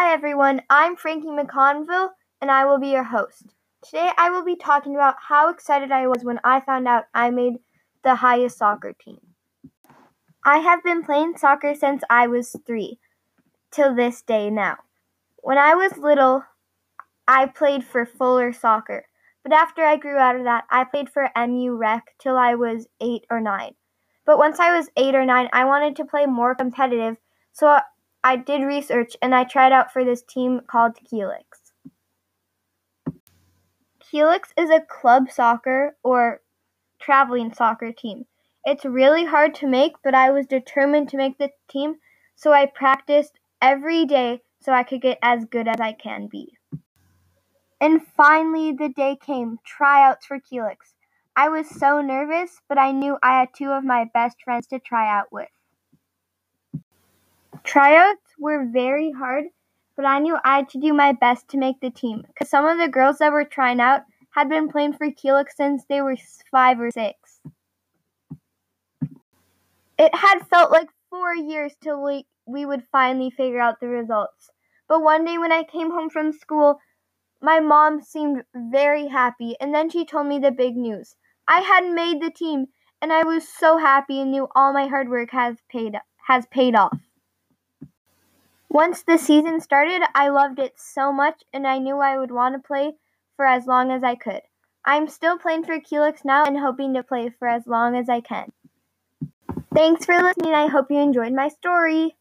Hi everyone, I'm Frankie McConville and I will be your host. Today I will be talking about how excited I was when I found out I made the highest soccer team. I have been playing soccer since I was three, till this day now. When I was little, I played for Fuller Soccer, but after I grew out of that, I played for MU Rec till I was eight or nine. But once I was eight or nine, I wanted to play more competitive, so I did research and I tried out for this team called Keelix. Keelix is a club soccer or traveling soccer team. It's really hard to make, but I was determined to make the team, so I practiced every day so I could get as good as I can be. And finally, the day came tryouts for Keelix. I was so nervous, but I knew I had two of my best friends to try out with. Tryouts were very hard, but I knew I had to do my best to make the team because some of the girls that were trying out had been playing for Keelix since they were five or six. It had felt like four years till we, we would finally figure out the results. But one day when I came home from school, my mom seemed very happy, and then she told me the big news. I had made the team, and I was so happy and knew all my hard work has paid has paid off. Once the season started, I loved it so much and I knew I would want to play for as long as I could. I'm still playing for Keelix now and hoping to play for as long as I can. Thanks for listening. I hope you enjoyed my story.